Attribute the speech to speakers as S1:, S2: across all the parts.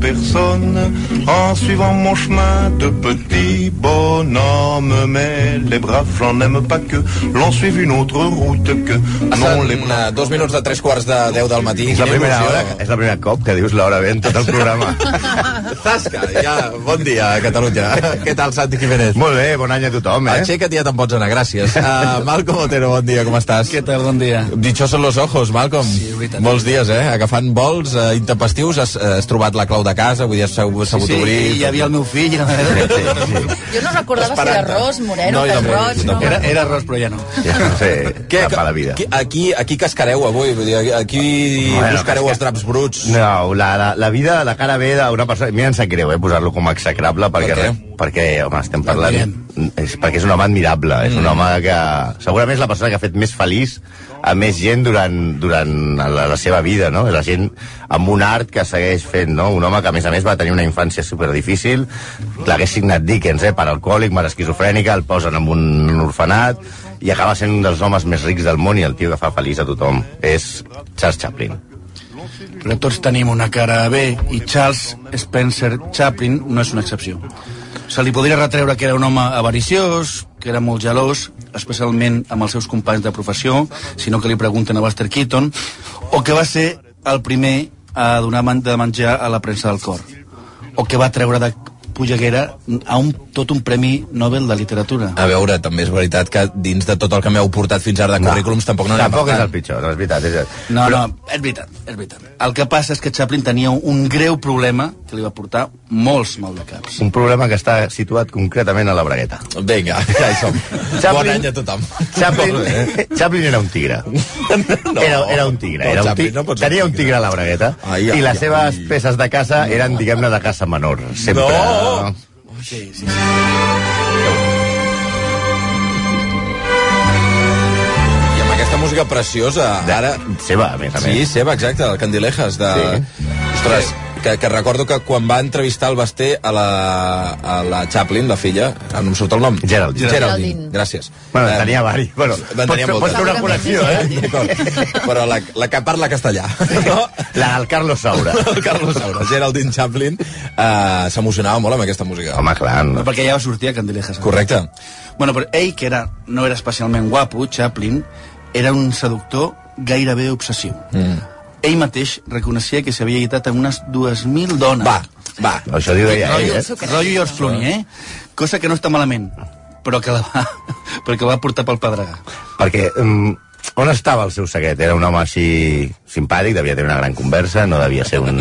S1: personne en suivant mon chemin de petit bonhomme. Mais les braves, j'en aime pas que l'on suive une autre route que non les braves.
S2: eh, dos minuts de tres quarts de deu del matí.
S3: És la, primera hora, és la primera cop que dius l'hora bé en tot el programa.
S2: Zasca, ja, bon dia, Catalunya. Què tal, Santi Jiménez?
S3: Molt bé, bon any a tothom, eh?
S2: Aixeca't ja te'n pots anar, gràcies. Uh, Malcom Otero, bon dia, com estàs?
S4: Què tal, bon dia?
S2: Dichosos los ojos, Malcolm.
S4: Sí.
S2: Molts dies, eh? Agafant vols uh, intempestius, has, uh, has trobat la clau de casa, vull dir, has sabut,
S4: Sí,
S2: sabut
S4: sí,
S2: obrir...
S4: hi havia el meu fill. Era,
S5: Jo no recordava si era arròs, moreno,
S2: No,
S5: pèl roig, no?
S4: era, era arròs, però ja no.
S3: Ja no sé,
S2: Què,
S3: cap a la vida.
S2: Aquí, aquí, cascareu avui, vull dir, aquí
S3: Bueno,
S2: buscareu
S3: casca-
S2: els draps bruts.
S3: No, la, la, la vida, la cara B d'una persona... Mira, em sap greu, eh, posar-lo com a execrable, perquè,
S2: Per què?
S3: perquè, home, estem parlant... És, perquè és un home admirable, és un
S2: Mm.
S3: home que... Segurament és la persona que ha fet més feliç a més gent durant, durant la, la seva vida, no? És la gent amb un art que segueix fent, no? Un home que, a més a més, va tenir una infància superdifícil, l'hagués signat Dickens, eh? Per alcohòlic, mare esquizofrènica, el posen en un orfenat i acaba sent un dels homes més rics del món i el tio que fa feliç a tothom. És Charles Chaplin.
S4: Però tots tenim una cara B i Charles Spencer Chaplin no és una excepció. Se li podria retreure que era un home avariciós, que era molt gelós, especialment amb els seus companys de professió, sinó que li pregunten a Buster Keaton, o que va ser el primer a donar de menjar a la premsa del cor, o que va treure de Pujaguera a un, tot un Premi Nobel de Literatura.
S2: A veure, també és veritat que dins de tot el que m'heu portat fins ara de currículums tampoc no n'hi ha
S3: Tampoc és el pitjor, no és veritat. És...
S4: No, no, és veritat, és veritat. El que passa és que Chaplin tenia un greu problema que li va portar molts maldecaps.
S3: Un problema que està situat concretament a la bragueta.
S2: Vinga, ja hi som. bon any a tothom.
S3: Chaplin. Chaplin era un tigre.
S2: No.
S3: era, era un tigre.
S2: No,
S3: Era un
S2: Chaplin
S3: tigre.
S2: no
S3: Tenia un tigre a la bragueta
S2: Ai, ai,
S3: i les
S2: ai.
S3: seves peces de casa eren, diguem-ne, de casa menor. Sempre...
S2: No!
S4: Sí, sí, sí.
S2: I amb aquesta música preciosa, ara...
S3: Seva, a més a
S2: Sí,
S3: més.
S2: seva, exacte, el Candilejas. De...
S3: Sí.
S2: Ostres, que, que recordo que quan va entrevistar el Basté a la, a la Chaplin, la filla, ara no em surt el nom.
S3: Geraldine.
S2: Geraldine, gràcies.
S3: Bueno,
S2: Eh,
S3: tenia vari. Bueno, pots,
S2: tenir
S3: fer, pots fer una connexió, eh?
S2: Però la, la que parla castellà. No?
S3: La del Carlos Saura.
S2: El Carlos Saura, Geraldine Chaplin, eh, s'emocionava molt amb aquesta música.
S3: Home, clar. No.
S4: Perquè ja va sortir a Candilejas.
S2: Correcte.
S4: Bueno, però ell, que era, no era especialment guapo, Chaplin, era un seductor gairebé obsessiu. Mm. Ell mateix reconeixia que s'havia llitat amb unes 2.000 dones.
S2: Va, va.
S3: Això diu ella, ell, eh?
S4: Rotllo George Clooney, eh? Cosa que no està malament, però que la va, perquè la va portar pel pedregar.
S3: Perquè um, on estava el seu secret? Era un home així simpàtic, devia tenir una gran conversa, no devia ser un...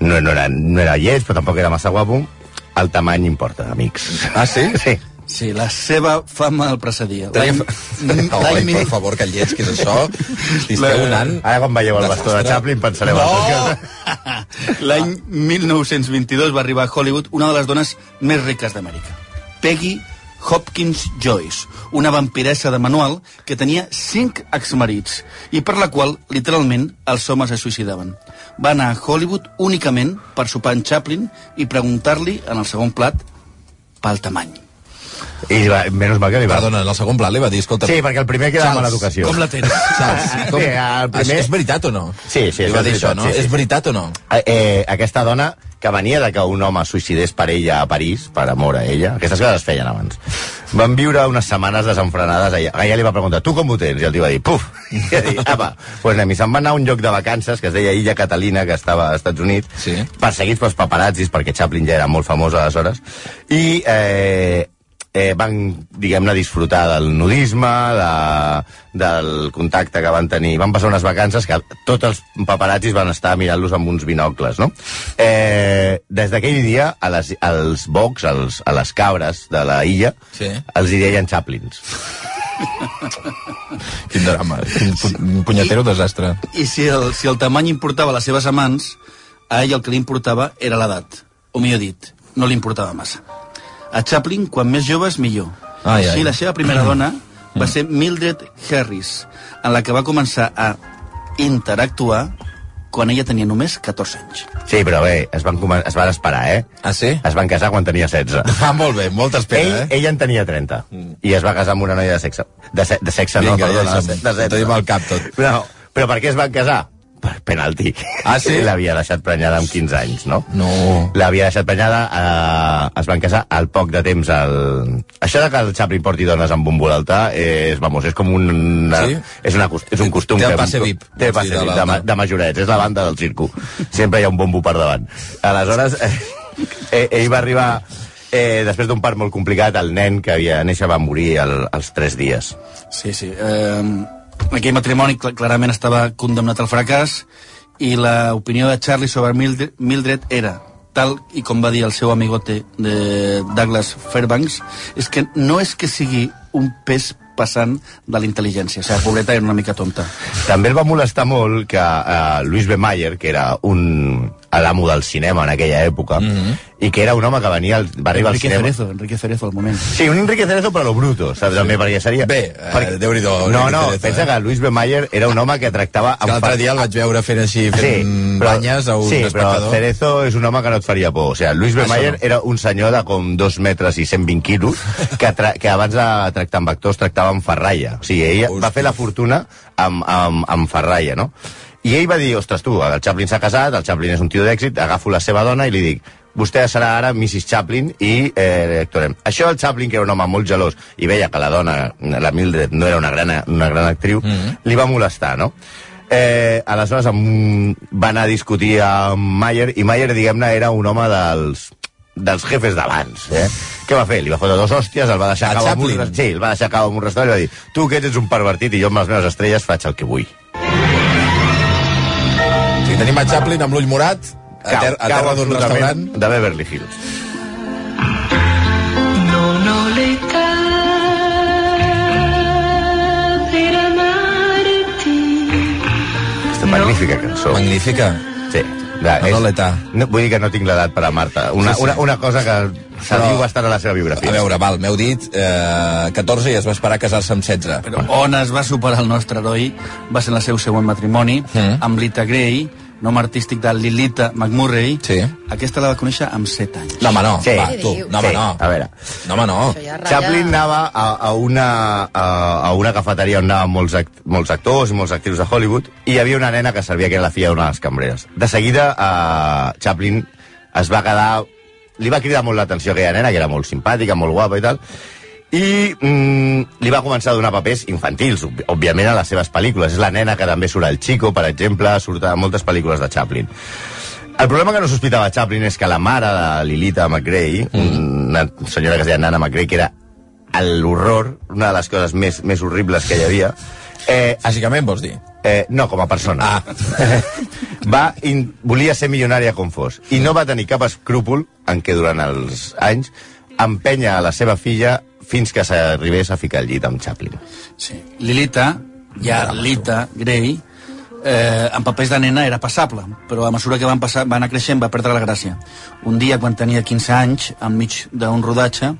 S3: No, no, era, no era lleig, però tampoc era massa guapo. El tamany importa, amics.
S2: Ah, sí?
S3: Sí.
S4: Sí, la seva fama el precedia.
S2: Tenia... Oi,
S4: l'any
S2: per favor, que lleig, que és això? Si esteu un an...
S3: Ara quan veieu el bastó de Chaplin pensareu...
S2: No!
S4: L'any 1922 va arribar a Hollywood una de les dones més riques d'Amèrica, Peggy Hopkins Joyce, una vampiressa de manual que tenia cinc exmarits i per la qual, literalment, els homes es suïcidaven. Va anar a Hollywood únicament per sopar amb Chaplin i preguntar-li, en el segon plat, pel tamany.
S3: I va, menys mal que li va...
S2: Perdona, en el segon plat li va dir, escolta...
S3: Sí, perquè el primer queda amb l'educació.
S4: Com la tens?
S2: Charles, com...
S3: Sí, el primer-
S2: És, és veritat o no?
S3: Sí, sí,
S2: Li
S3: això
S2: va
S3: és
S2: dir això, no?
S3: sí, sí,
S2: És veritat o no?
S3: Eh, eh, aquesta dona que venia de que un home suïcidés per ella a París, per amor a ella, aquestes coses es feien abans, van viure unes setmanes desenfrenades. A ella, a ella li va preguntar, tu com ho tens? I el tio va dir, puf! I va dir, apa, pues anem. I se'n va anar a un lloc de vacances que es deia Illa Catalina, que estava als Estats Units,
S2: Sí.
S3: perseguits pels paparazzis, perquè Chaplin ja era molt famós aleshores, i eh, eh, van, diguem-ne, disfrutar del nudisme, de, del contacte que van tenir. Van passar unes vacances que tots els paparazzis van estar mirant-los amb uns binocles, no? Eh, des d'aquell dia, a les, als bocs, als, a les cabres de la illa,
S2: Sí.
S3: els hi deien Chaplins.
S2: Quin drama, quin pu un punyetero desastre.
S4: I si el, si el tamany importava les seves amants, a ell el que li importava era l'edat. O millor dit, no li importava massa. A Chaplin, quan més joves, millor.
S2: Ai,
S4: Així,
S2: ai.
S4: la seva primera dona va ser Mildred Harris, en la que va començar a interactuar quan ella tenia només 14 anys.
S3: Sí, però bé, es van, comen- es van esperar, eh?
S2: Ah, sí?
S3: Es van casar quan tenia 16.
S2: Ah, molt bé, molta espera,
S3: ell,
S2: eh?
S3: ell en tenia 30 i es va casar amb una noia de sexe. De, se, de sexe,
S2: Vinga,
S3: no, perdona,
S2: ja
S3: de,
S2: som-
S3: de sexe.
S2: tenim al cap tot.
S3: No, però per què es van casar? Per penalti.
S2: Ah, sí?
S3: L'havia deixat prenyada amb 15 anys, no?
S2: No.
S3: L'havia deixat prenyada, eh, es van casar al poc de temps al... Això de que el Chaplin porti dones amb un volaltar és, vamos, és com un...
S2: Sí?
S3: És, una, és un costum.
S2: Té el passe VIP,
S3: Té el passe
S2: de
S3: VIP, de, ma- de majorets, és la banda del circo. Sempre hi ha un bombo per davant. Aleshores, eh, eh, ell va arribar... Eh, després d'un part molt complicat, el nen que havia de néixer va morir al, als 3 dies.
S4: Sí, sí. Eh, aquell matrimoni cl clarament estava condemnat al fracàs i l'opinió de Charlie sobre Mildred, era tal i com va dir el seu amigote de Douglas Fairbanks, és que no és que sigui un pes passant de la intel·ligència. O sigui, pobreta era una mica tonta.
S3: També el va molestar molt que eh, Luis B. Mayer, que era un l'amo del cinema en aquella època, mm -hmm. i que era un home que venia al, va arribar
S4: Enrique
S3: al cinema...
S4: Cerezo, Enrique Cerezo al moment.
S3: Sí, un Enrique Cerezo però lo bruto, saps? També, perquè seria...
S2: Bé, eh, Déu-n'hi-do,
S3: No,
S2: Enrique
S3: no,
S2: Cerezo,
S3: pensa
S2: eh?
S3: que Luis B. Mayer era un home que tractava...
S2: Que l'altre dia el vaig veure fent així, fent banyes a un
S3: sí, però
S2: espectador.
S3: Cerezo és un home que no et faria por. O sigui, Luis B.
S2: Això
S3: Mayer
S2: no.
S3: era un senyor de com dos metres i 120 quilos que, tra que abans de tractar amb actors tractava amb ferralla. O sigui, ell
S2: Hosti.
S3: va fer la fortuna amb, amb, amb ferralla, no? I ell va dir, ostres, tu, el Chaplin s'ha casat, el Chaplin és un tio d'èxit, agafo la seva dona i li dic, vostè serà ara Mrs. Chaplin i eh, actuarem. Això el Chaplin, que era un home molt gelós i veia que la dona, la Mildred, no era una gran, una gran actriu, mm -hmm. li va molestar, no? Eh, aleshores amb, va anar a discutir amb Mayer i Mayer, diguem-ne, era un home dels dels jefes d'abans, eh? Què va fer? Li va fotre dos hòsties, el va deixar
S2: A
S3: acabar amb un, sí, el va deixar acabar amb un restaurant i va dir tu que ets un pervertit i jo amb les meves estrelles faig el que vull.
S2: Sí, tenim a Chaplin amb l'ull morat, a, ter a terra d'un restaurant.
S3: de Beverly Hills.
S6: Per amarti.
S3: Aquesta magnífica cançó.
S2: Magnífica.
S3: Sí. De,
S2: No, no
S3: vull dir que no tinc l'edat per amar-te. Una,
S2: Sí, sí.
S3: una, una cosa que se
S2: Però-
S3: diu bastant a la seva biografia.
S2: A veure, val, m'heu dit eh, 14 i es va esperar a casar-se amb 16.
S4: Però on es va superar el nostre heroi va ser en el seu següent matrimoni
S2: Mm.
S4: amb Lita Gray, nom artístic de Lilita McMurray.
S2: Sí.
S4: Aquesta la va conèixer amb 7 anys.
S2: No, home, no.
S3: Sí.
S2: Va, tu. No, home,
S3: Sí,
S2: no.
S3: a veure.
S2: No, home, no.
S5: Ja ratlla-
S3: Chaplin anava a, a, una, a, a una cafeteria on anaven molts, act, molts actors i molts actrius de Hollywood i hi havia una nena que servia que era la filla d'una de les cambreres. De seguida, uh, Chaplin es va quedar... Li va cridar molt l'atenció aquella nena, que era molt simpàtica, molt guapa i tal, i mm, li va començar a donar papers infantils, òb- òbviament, a les seves pel·lícules. És la nena que també surt al Chico, per exemple, surt a moltes pel·lícules de Chaplin. El problema que no sospitava Chaplin és que la mare de Lilita McRae, mm. una senyora que es deia Nana McRae, que era l'horror, una de les coses més, més horribles que hi havia, eh,
S2: Físicament, vols dir?
S3: Eh, no, com a persona.
S2: Ah.
S3: va in, volia ser milionària com fos. I no va tenir cap escrúpol en què durant els anys empenya a la seva filla fins que s'arribés a ficar al llit amb Chaplin.
S4: Sí. Lilita, ja Lita Gray, eh, en papers de nena era passable, però a mesura que van, passar, va anar creixent va perdre la gràcia. Un dia, quan tenia 15 anys, enmig d'un rodatge,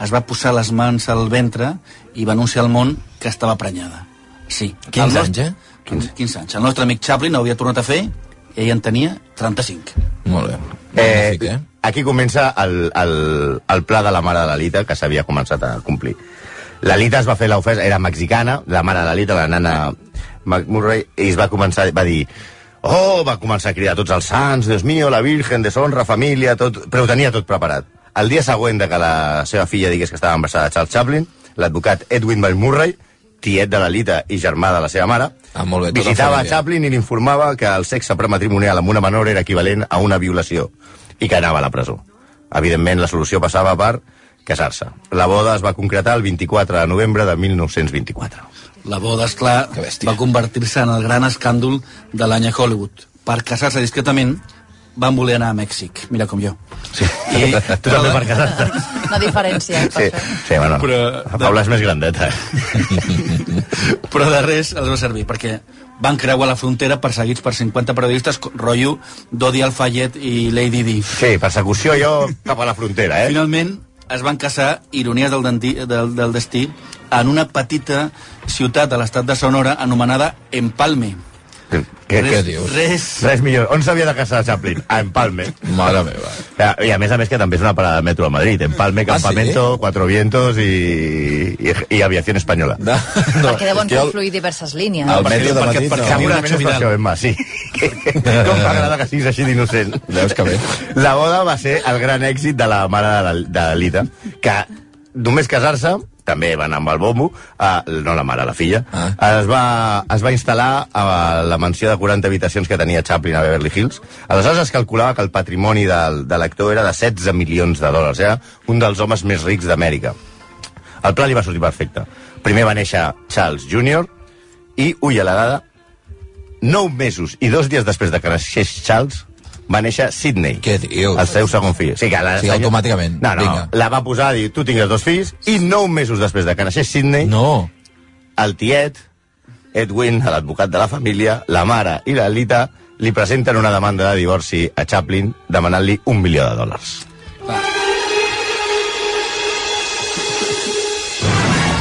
S4: es va posar les mans al ventre i va anunciar al món que estava prenyada. Sí.
S2: 15
S4: El
S2: anys, eh?
S4: 15, 15 anys. El nostre amic Chaplin ho havia tornat a fer i ell en tenia 35.
S2: Molt bé.
S3: Eh,
S2: Magnífic, eh?
S3: Aquí comença el, el, el pla de la mare de l'Alita que s'havia començat a complir. L'Alita es va fer l'ofensa, era mexicana, la mare de l'Alita, la nana McMurray, i es va començar, va dir oh, va començar a cridar tots els sants, Dios mío, la Virgen, deshonra, família, tot, però ho tenia tot preparat. El dia següent de que la seva filla digués que estava embarassada de Charles Chaplin, l'advocat Edwin McMurray, tiet de l'Alita i germà de la seva mare,
S2: Ah, molt bé, tota
S3: visitava. Chaplin i l'informava que el sexe prematrimonial amb una menor era equivalent a una violació i que anava a la presó. Evidentment, la solució passava per casar-se. La boda es va concretar el 24 de novembre de 1924.
S4: La boda, esclar,
S2: Que bèstia.
S4: va convertir-se en el gran escàndol de l'any a Hollywood. Per casar-se discretament, van voler anar a Mèxic. Mira com jo.
S3: Sí. I tu també per casar-te.
S5: Una diferència.
S3: Sí, sí bueno,
S4: Però-
S3: la Paula és més grandeta.
S4: Però de res els va servir, perquè van creuar la frontera perseguits per 50 periodistes, rotllo Dodi Alfayet i Lady Di.
S3: Sí, persecució jo cap a la frontera, eh?
S4: Finalment, es van casar, ironies del, denti, del, del destí, en una petita ciutat de l'estat de Sonora anomenada Empalme.
S3: Què,
S4: res,
S3: què
S2: dius?
S4: Res.
S3: Res millor. On s'havia de casar Chaplin? A Empalme.
S2: Mare meva.
S3: I a més a més que també és una parada de metro a Madrid. Empalme,
S2: Ah, sí?
S3: Campamento, Cuatro Vientos i, i, i Aviació Espanyola.
S2: No,
S5: Perquè deuen
S2: que el-
S5: confluir diverses línies.
S2: El metro de
S4: perquè-
S2: Madrid
S4: perquè
S2: no.
S4: viu
S3: Segurament és això, Emma, sí. Com m'agrada que siguis així d'innocent.
S2: Veus que bé.
S3: La boda va ser el gran èxit de la mare de la- de l'Elita, que només casar-se, també va anar amb el bombo, eh, no la mare, la filla,
S2: Ah.
S3: es, va, es va instal·lar a la mansió de 40 habitacions que tenia Chaplin a Beverly Hills. Aleshores es calculava que el patrimoni del, de l'actor era de 16 milions de dòlars. Era un dels homes més rics d'Amèrica. El pla li va sortir perfecte. Primer va néixer Charles Jr. i, ui, a la dada, 9 mesos i dos dies després de que naixés Charles, va néixer Sidney.
S2: Què dius?
S3: El seu segon fill. Sigui, que la,
S2: Sí, automàticament.
S3: No, no,
S2: Vinga.
S3: la va posar a dir, tu tingues dos fills, i 9 mesos després de que naixés Sidney,
S2: No.
S3: el tiet, Edwin, l'advocat de la família, la mare i la Lita, li presenten una demanda de divorci a Chaplin demanant-li un milió de dòlars.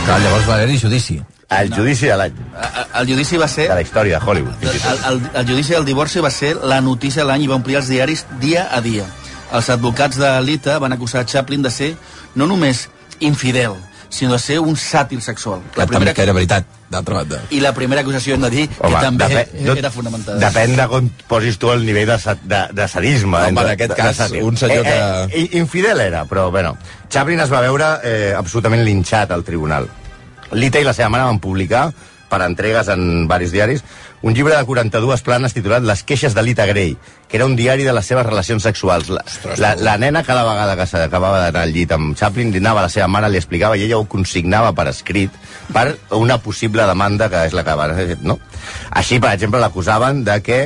S2: Clar, llavors va haver-hi judici.
S3: El judici de l'any,
S4: El, el judici va ser...
S3: de la història de Hollywood.
S4: El, el, el judici del divorci va ser la notícia de l'any i va omplir els diaris dia a dia. Els advocats de Lita van acusar Chaplin de ser no només infidel, sinó de ser un sàtir sexual.
S2: Que també que era veritat, d'altra banda.
S4: I la primera acusació hem de dir que també
S3: depe-
S4: era fonamentada.
S3: Depèn de com posis tu el nivell de, de, de sadisme.
S2: Home,
S3: entre-
S2: en aquest
S3: de- de
S2: cas,
S3: sàtir.
S2: un senyor
S3: eh, Eh, infidel era, però, bueno, Chaplin es va veure eh, absolutament linxat al tribunal. Lita i la seva mare van publicar per entregues en varis diaris, un llibre de 42 planes titulat Les queixes de Lita Grey, que era un diari de les seves relacions sexuals. La, la, la nena cada vegada que s'acabava d'anar al llit amb Chaplin li anava a la seva mare, li explicava i ella ho consignava per escrit per una possible demanda que és la que va... No? Així, per exemple, l'acusaven de que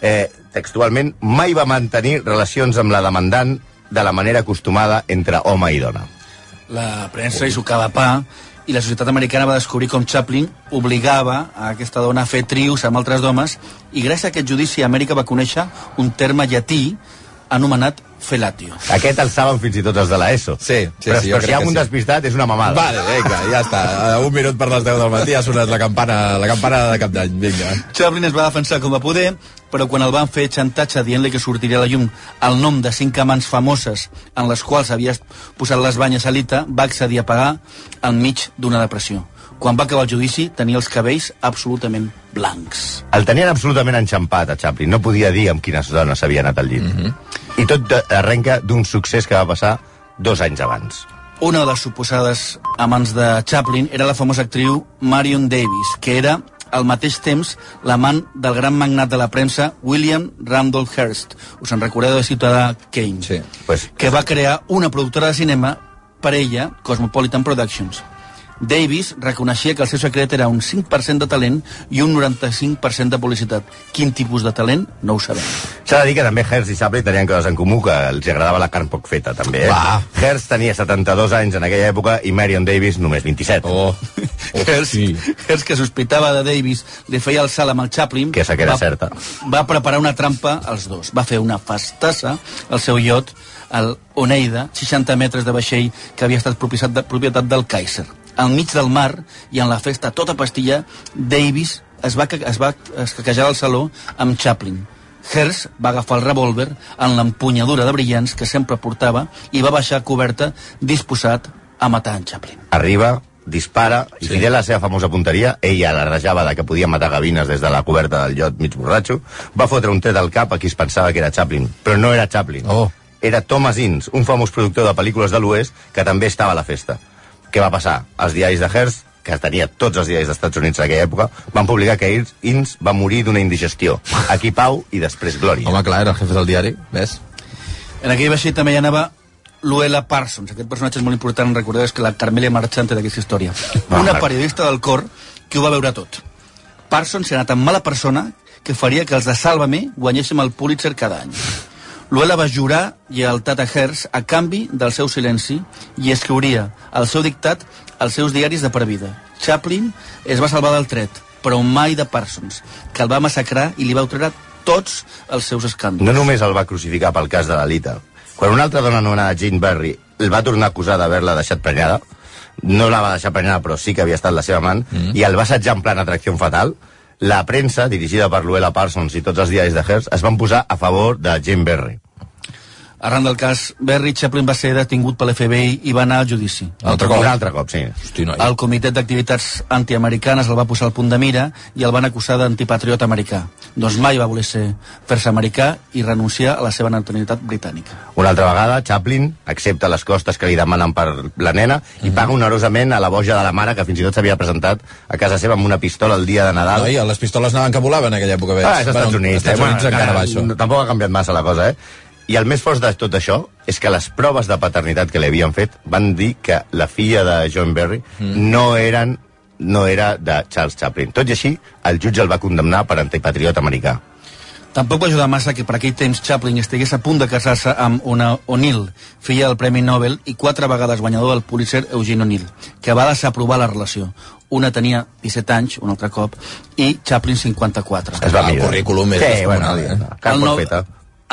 S3: eh, textualment mai va mantenir relacions amb la demandant de la manera acostumada entre home i dona.
S4: La premsa hi sucava pa i la societat americana va descobrir com Chaplin obligava a aquesta dona a fer trios amb altres dones i gràcies a aquest judici Amèrica va conèixer un terme llatí anomenat felatio.
S3: Aquest el saben fins i tot els de l'ESO.
S2: Sí, sí,
S3: però,
S2: sí, jo
S3: però si hi ha un
S2: sí.
S3: despistat és una mamada.
S2: Vale, vinga, ja està. Un minut per les 10 del matí ha sonat la campana, la campana de cap d'any. Vinga.
S4: Chaplin es va defensar com a poder, però quan el van fer xantatge dient-li que sortiria a la llum el nom de cinc amants famoses en les quals havia posat les banyes a Lita, va accedir a pagar enmig d'una depressió. Quan va acabar el judici, tenia els cabells absolutament blancs.
S3: El tenien absolutament enxampat, a Chaplin. No podia dir amb quines dones s'havia anat al llit. Mm -hmm. I tot de- arrenca d'un succés que va passar dos anys abans.
S4: Una de les suposades amants de Chaplin era la famosa actriu Marion Davis, que era al mateix temps l'amant del gran magnat de la premsa William Randolph Hearst. Us en recordeu de Ciutadà Kane?
S2: Sí.
S3: Pues,
S4: que va crear una productora de cinema per ella, Cosmopolitan Productions. Davis reconeixia que el seu secret era un 5% de talent i un 95% de publicitat. Quin tipus de talent? No ho sabem.
S3: S'ha de dir que també Hearst i Chaplin tenien coses en comú, que els agradava la carn poc feta, també. Eh?
S2: Va.
S3: Hearst tenia 72 anys en aquella època i Marion Davis només 27.
S2: Oh, oh
S4: Hearst,
S2: sí.
S4: Hearst, que sospitava de Davis, li feia el salt amb el Chaplin...
S3: Que esa que era
S4: va,
S3: certa.
S4: Va preparar una trampa als dos. Va fer una festassa al seu iot, el Oneida, 60 metres de vaixell que havia estat propietat, de, propietat del Kaiser. Al mig del mar i en la festa tota pastilla, Davis es va, es va escaquejar al saló amb Chaplin. Hearst va agafar el revòlver en l'empunyadura de brillants que sempre portava i va baixar a coberta disposat a matar en Chaplin.
S3: Arriba, dispara, i
S2: Sí.
S3: fidel a la seva famosa punteria, ella la rajava de que podia matar gavines des de la coberta del llot mig borratxo, va fotre un tret al cap a qui es pensava que era Chaplin. Però no era Chaplin.
S2: Oh.
S3: Era Thomas Innes, un famós productor de pel·lícules de l'Oest que també estava a la festa. Què va passar? Els diaris de Hearst, que tenia tots els diaris dels Estats Units en aquella època, van publicar que Innes va morir d'una indigestió. Aquí pau i després glòria.
S2: Home, clar, era el jefe del diari, ves?
S4: En aquell vaixell també hi anava Luella Parsons. Aquest personatge és molt important, recordeu, és que la Carmela Marchante d'aquesta història. Una periodista del cor que ho va veure tot. Parsons era tan mala persona que faria que els de Sálvame guanyéssim el Pulitzer cada any. Luella va jurar lleialtat a Hearst a canvi del seu silenci i escriuria el seu dictat als seus diaris de per vida. Chaplin es va salvar del tret, però mai de Parsons, que el va massacrar i li va treure tots els seus escàndols.
S3: No només el va crucificar pel cas de la Lita. Quan una altra dona anomenada Jane Berry el va tornar a acusar d'haver-la deixat prenyada, no la va deixar prenyada, però sí que havia estat la seva amant, mm. i el va assetjar en plan atracció fatal, la premsa, dirigida per Luella Parsons i tots els diaris de Hearst, es van posar a favor de Jim Berry.
S4: Arran del cas Berry, Chaplin va ser detingut per l'FBI i va anar al judici.
S2: Altre cop.
S3: Un altre cop, sí.
S2: Hosti, noi.
S4: El Comitè d'Activitats Antiamericanes el va posar al punt de mira i el van acusar d'antipatriota americà. Doncs mai va voler ser fer-se americà i renunciar a la seva nacionalitat britànica.
S3: Una altra vegada, Chaplin accepta les costes que li demanen per la nena i
S2: Mhm.
S3: paga onerosament a la boja de la mare, que fins i tot s'havia presentat a casa seva amb una pistola el dia de Nadal.
S2: Noi, les pistoles anaven que volaven en aquella època, veig.
S3: Ah, és als Estats Units.
S2: Estats
S3: eh?
S2: Units
S3: Bueno,
S2: encara
S3: eh,
S2: va, això.
S3: no- Tampoc ha canviat massa la cosa, eh? I el més fort de tot això és que les proves de paternitat que li havien fet van dir que la filla de John Berry
S2: Mm.
S3: no eren no era de Charles Chaplin. Tot i així, el jutge el va condemnar per antipatriota americà.
S4: Tampoc va ajudar massa que per aquell temps Chaplin estigués a punt de casar-se amb una O'Neill, filla del Premi Nobel i quatre vegades guanyador del Pulitzer Eugene O'Neill, que va desaprovar la relació. Una tenia 17 anys, un altre cop, i Chaplin 54.
S3: Es va
S2: el
S3: mirar.
S2: currículum és
S3: sí, bueno,
S2: eh?
S4: El
S3: no...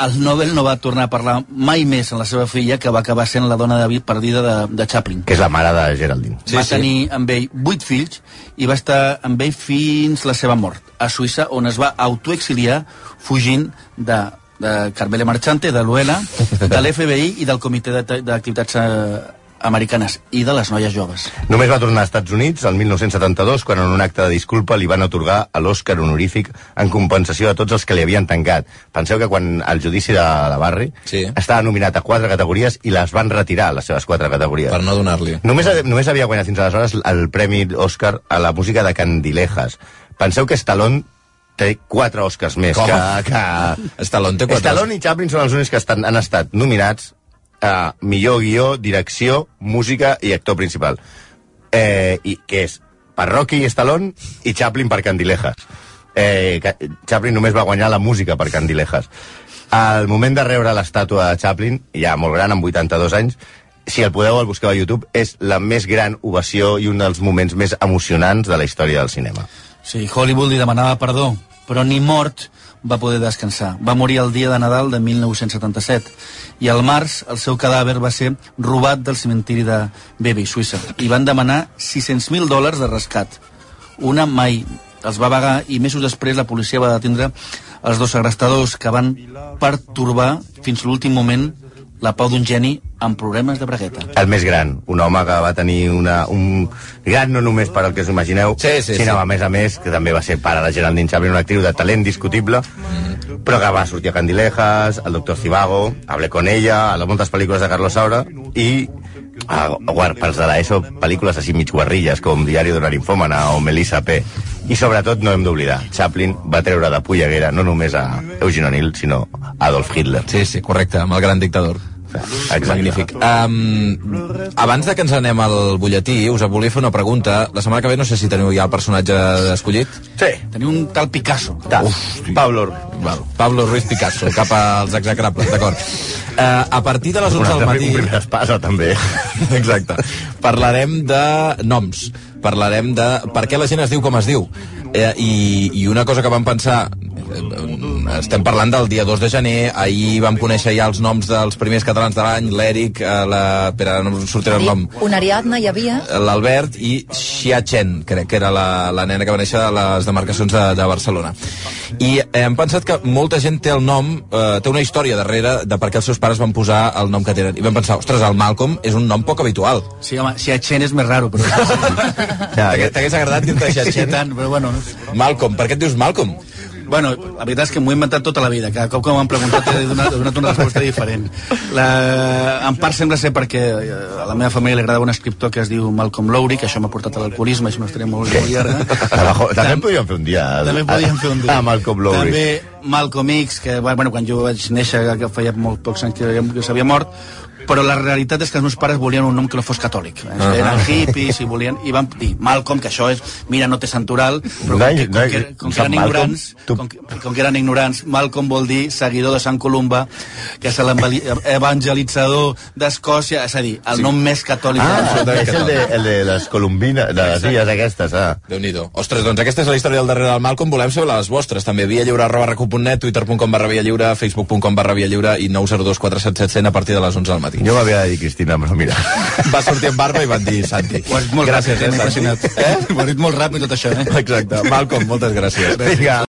S4: El Nobel no va tornar a parlar mai més amb la seva filla, que va acabar sent la dona de vi- perdida de, de Chaplin.
S3: Que és la mare de Geraldine.
S2: Sí,
S4: va
S2: sí.
S4: tenir amb ell vuit fills i va estar amb ell fins la seva mort, a Suïssa, on es va autoexiliar fugint de, de Carmele Marchante, de l'UELA, de l'FBI i del Comitè de- d'Activitats eh, Americanes i de les noies joves.
S3: Només va tornar als Estats Units el 1972 quan en un acte de disculpa li van otorgar a l'Oscar honorífic en compensació a tots els que li havien tancat. Penseu que quan el judici de la Barri
S2: Sí.
S3: estava nominat a quatre categories i les van retirar, les seves quatre categories.
S2: Per no donar-li.
S3: Només, només havia guanyat fins aleshores el Premi Oscar a la música de Candilejas. Penseu que Stallone té quatre Oscars més
S2: Com?
S3: que... que...
S2: Stallone té quatre
S3: Stallone i Chaplin són els únics que estan, han estat nominats a millor guió, direcció, música i actor principal. Eh, i que és per Rocky i Stallone i Chaplin per Candilejas. Eh, Chaplin només va guanyar la música per Candilejas. Al moment de rebre l'estàtua de Chaplin, ja molt gran, amb 82 anys, si el podeu el busqueu a YouTube, és la més gran ovació i un dels moments més emocionants de la història del cinema.
S4: Sí, Hollywood li demanava perdó, però ni mort va poder descansar. Va morir el dia de Nadal de 1977 i al març el seu cadàver va ser robat del cementiri de Bebe, Suïssa, i van demanar 600.000 dòlars de rescat. Una mai els va vagar i mesos després la policia va detindre els dos segrestadors que van pertorbar fins l'últim moment la pau d'un geni amb problemes de bragueta.
S3: el més gran, un home que va tenir una, un gran no només per al que us imagineu,
S2: Sí, sí,
S3: sinó
S2: sí.
S3: a més a més que també va ser pare de Geraldine Chaplin, una actriu de talent discutible,
S2: Mm.
S3: però que va sortir a Candilejas, al Doctor Cibago, Hablé con ella, a les moltes pel·lícules de Carlos Saura i a, a pels de l'ESO, pel·lícules així mig guarrilles com Diari d'una ninfòmana o Melissa P. I sobretot no hem d'oblidar, Chaplin va treure de polleguera no només a Eugene O'Neill, sinó a Adolf Hitler.
S2: Sí, sí, correcte, amb el gran dictador.
S3: Exacte.
S2: Magnífic. Um, abans de que ens anem al butlletí, us volia fer una pregunta. La setmana que ve no sé si teniu ja el personatge escollit.
S3: Sí,
S4: Tenia un tal Picasso.
S3: tal. Pablo
S2: Val. Pablo Ruiz Picasso, cap als execrables, d'acord. Uh, a partir de les 11 del matí...
S3: Un espasa, també.
S2: Exacte. Parlarem de noms. Parlarem de per què la gent es diu com es diu. Eh, i, I una cosa que vam pensar... Eh, estem parlant del dia 2 de gener, ahir vam conèixer ja els noms dels primers catalans de l'any, l'Eric, eh, la... Espera, no em sortirà el nom.
S5: Una Ariadna hi havia.
S2: L'Albert i Xia Chen, crec que era la, la nena que va néixer a les demarcacions de, de Barcelona. I eh, hem pensat que molta gent té el nom, eh, té una història darrere de per què els seus pares van posar el nom que tenen. I vam pensar, ostres, el Malcolm és un nom poc habitual.
S4: Sí, home, si a Chen és més raro, però...
S3: Ja,
S2: T'hagués agradat dir-te Xia
S4: sí,
S2: Chen?
S4: tant, però bueno...
S2: Malcolm, per què et dius Malcolm?
S4: Bueno, la veritat és que m'ho he inventat tota la vida. Cada cop que m'han preguntat he donat, he donat una resposta diferent. La, en part sembla ser perquè eh, a la meva família li agradava un escriptor que es diu Malcolm Lowry, que això m'ha portat a l'alcoholisme, això no estaria molt, molt llarga.
S3: També
S4: Tam-
S3: podríem fer un dia.
S4: També podíem fer un dia.
S3: Ah, Malcolm Lowry.
S4: També Malcolm X, que bueno, quan jo vaig néixer, que feia molt pocs anys que, que s'havia mort, però la realitat és que els meus pares volien un nom que no fos catòlic. Uh -huh. Eren hippies i volien... I van dir, Malcolm, que això és... Mira, no té santoral, però com, que, com, que, com que eren
S3: Malcolm,
S4: ignorants,
S3: tu-
S4: com, que, com que eren ignorants, Malcolm vol dir seguidor de Sant Columba, que és l'evangelitzador d'Escòcia, és a dir, el nom més catòlic
S3: Ah, és el de, el de les colombines, de les illes aquestes, ah.
S2: déu nhi Ostres, doncs aquesta és la història del darrere del Malcolm. Volem saber les vostres, també. Via lliure arroba recu.net, twitter.com barra via lliure, facebook.com barra via lliure i 902 477 a partir de les 11 del matí. Matí.
S3: Jo m'havia de dir Cristina, però mira.
S2: Va sortir amb barba i van dir Santi.
S4: Ho has molt
S2: gràcies,
S4: ràpid,
S2: eh,
S4: m'ha
S2: Santi.
S4: Eh? Ho has dit molt ràpid tot això, eh?
S2: Exacte. Malcolm, moltes gràcies.
S3: Vinga.